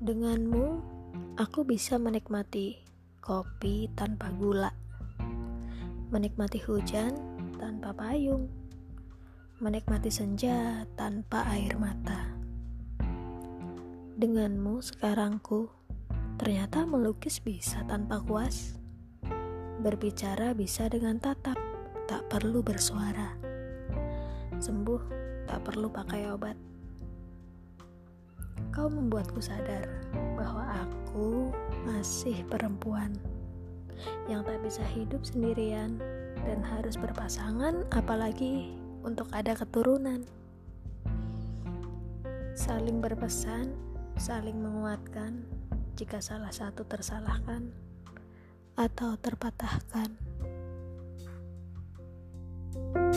Denganmu, aku bisa menikmati kopi tanpa gula, menikmati hujan tanpa payung, menikmati senja tanpa air mata. Denganmu, sekarangku ternyata melukis bisa tanpa kuas, berbicara bisa dengan tatap, tak perlu bersuara, sembuh tak perlu pakai obat kau membuatku sadar bahwa aku masih perempuan yang tak bisa hidup sendirian dan harus berpasangan, apalagi untuk ada keturunan. Saling berpesan, saling menguatkan jika salah satu tersalahkan atau terpatahkan. thank you